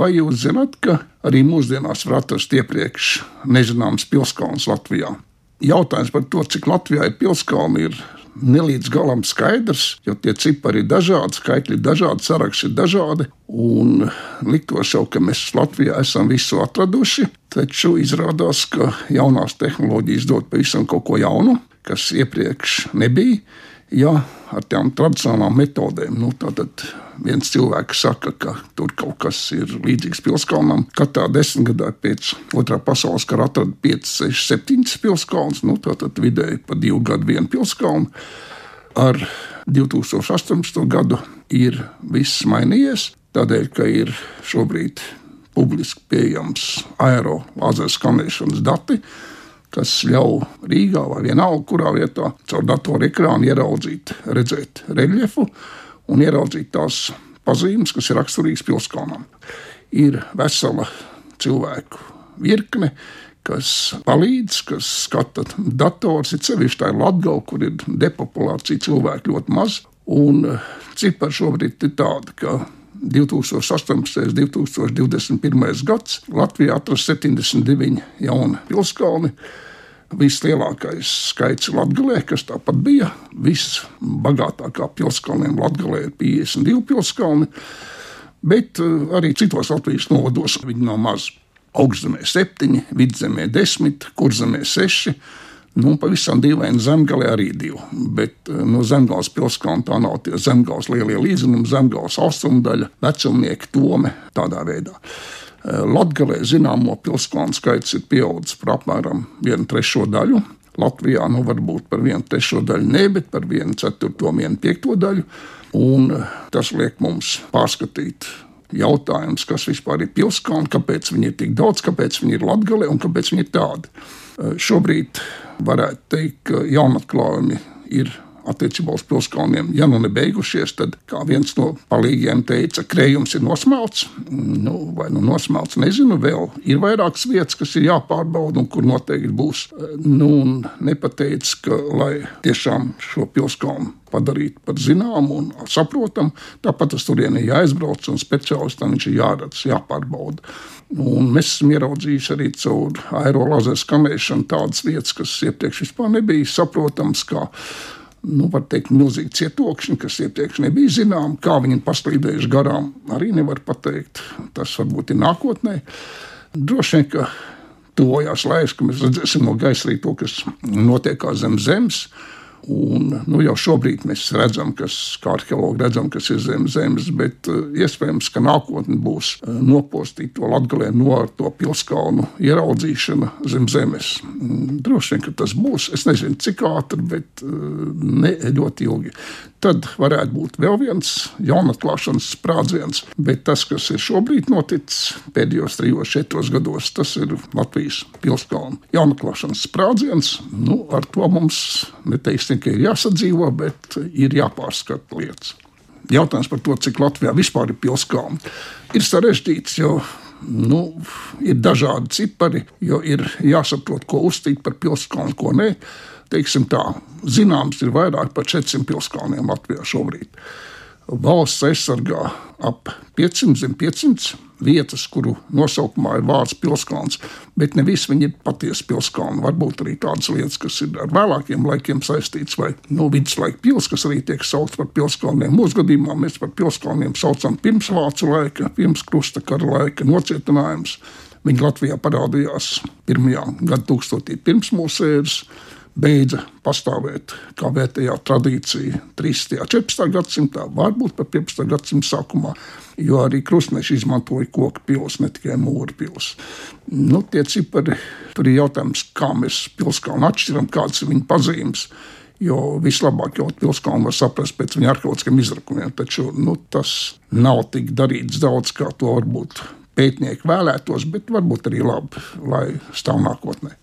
vai jūs zināt, ka arī mūsdienās var atrast iepriekš nezināms pilskalns Latvijā? Jautājums par to, cik Latvijā ir pilskalni, ir nelīdz galam skaidrs, jo tie cipari ir dažādi, skaitļi ir dažādi, saraksti ir dažādi. Un liktos jau, ka mēs Latvijā esam visu atraduši, taču izrādās, ka jaunās tehnoloģijas dod pavisam kaut ko jaunu, kas iepriekš nebija. Ja ar tām tradicionālām metodēm, nu, tad viens cilvēks saka, ka tur kaut kas ir līdzīgs pilskalnam. Katrā desmitgadā pēc otrā pasaules kara atrada 5, 6, 7 pilskalnus, nu, tātad vidēji pa divu gadu vienu pilskalnu. Ar 2018. gadu ir viss mainījies, tādēļ, ka ir šobrīd publiski pieejams aero lāzera skanēšanas dati kas ļauj Rīgā vai vienalga, kurā vietā caur datoru ekrānu ieraudzīt, redzēt reljefu un ieraudzīt tās pazīmes, kas ir raksturīgas pilskalnam. Ir vesela cilvēku virkne, kas palīdz, kas skata dators, ir sevišķi tā ir Latgala, kur ir depopulācija cilvēku ļoti maz, un cipari šobrīd ir tādi, ka 2018. un 2021. gads Latvijā atrast 79 jauni pilskalni. Vislielākais skaits Latvijā, kas tāpat bija. Visbagātākā pilskalniem Latvijā ir 52 pilskalni, bet eh, arī citos Latvijas novados viņi nav maz. Augstzemē 7, vidzemē 10, kurzemē 6 Nu, pavisam dīvaini zemgale arī divi. Bet eh, no zemgāles pilskalna tā nav tie zemgāles lielie līdzinumi, zemgāles austrumdaļa, vecumnieki tome tādā veidā. Eh, Latgalē zināmo pilskalnu skaits ir pieaudzis par apmēram vienu trešo daļu. Latvijā nu varbūt par vienu trešo daļu ne, bet par vienu ceturto, vienu piekto daļu. Un eh, tas liek mums pārskatīt jautājums, kas vispār ir pilskalni, kāpēc viņi ir tik daudz, kāpēc viņi ir latgalē un kāpēc viņi ir tādi. Šobrīd varētu teikt, ka jaunatklājumi ir attiecībā uz pilskalniem, ja nu nebeigušies, tad, kā viens no palīgiem teica, krējums ir nosmelts. Nu, vai nu nosmelts, nezinu, vēl ir vairākas vietas, kas ir jāpārbauda un kur noteikti būs. Nu, nepateicis, ka lai tiešām šo pilskalnu padarītu par zināmu un saprotamu, tāpat tas turienī jāizbrauc un speciālistam viņš ir jāredz, jāpārbauda. Un mēs esam ieraudzījuši arī caur aerolāzera skanēšanu tādas lietas, kas iepriekš vispār nebija saprotamas, kā nu, teikt, milzīgi cietokšņi, kas iepriekš nebija zināms, kā viņi paslīdējuši garām. Arī nevar pateikt, tas varbūt ir nākotnē. Droši vien, ka tuvojās laiks, ka mēs redzēsim no gaisa arī to, kas notiek zem zemes. Un, nu, jau šobrīd mēs redzam, kas, kā arheologi redzam, kas ir zem zemes, bet uh, iespējams, ka nākotnē būs uh, nopostīta to latgalē no to pilskalnu ieraudzīšana zem zemes. Mm, droši vien, ka tas būs. Es nezinu, cik ātri, bet uh, ne ļoti ilgi. Tad varētu būt vēl viens jaunatklāšanas sprādziens, bet tas, kas ir šobrīd noticis pēdējos trijos, četros gados, tas ir Latvijas pilskalnu jaunatklāšanas sprādziens. Nu, ar to mums neteiksim teiksim, ka ir jāsadzīvo, bet ir jāpārskata lietas. Jautājums par to, cik Latvijā vispār ir pilskalni, ir sarežģīts, jo nu, ir dažādi cipari, jo ir jāsaprot, ko uzstīt par pilskalnu, ko nē. Teiksim tā, zināms, ir vairāk par 400 pilskalniem Latvijā šobrīd. Valsts aizsargā ap 500 zem 500 vietas, kuru nosaukumā ir vārds pilskalns, bet ne visi viņi ir patiesi pilskalni. Varbūt arī tādas lietas, kas ir ar vēlākiem laikiem saistītas, vai no nu, viduslaika pils, kas arī tiek saukts par pilskalniem. Mūsu gadījumā mēs par pilskalniem saucam pirms vācu laika, pirms krustakara laika nocietinājums. Viņi Latvijā parādījās pirmajā gadsimtā pirms mūsu ēras beidza pastāvēt kā vietējā tradīcija 13. un 14. gadsimtā, varbūt pat 15. gadsimta sākumā, jo arī krustneši izmantoja koku pilsētas, ne tikai mūru pilsētas. Nu, tie cipari, tur ir jautājums, kā mēs pilskalnu atšķiram, kādas ir viņa pazīmes. Jo vislabāk jau pilskalnu var saprast pēc viņa arheoloģiskiem izrakumiem, taču nu, tas nav tik darīts daudz, kā to varbūt pētnieki vēlētos, bet varbūt arī labi, lai stāv nākotnē.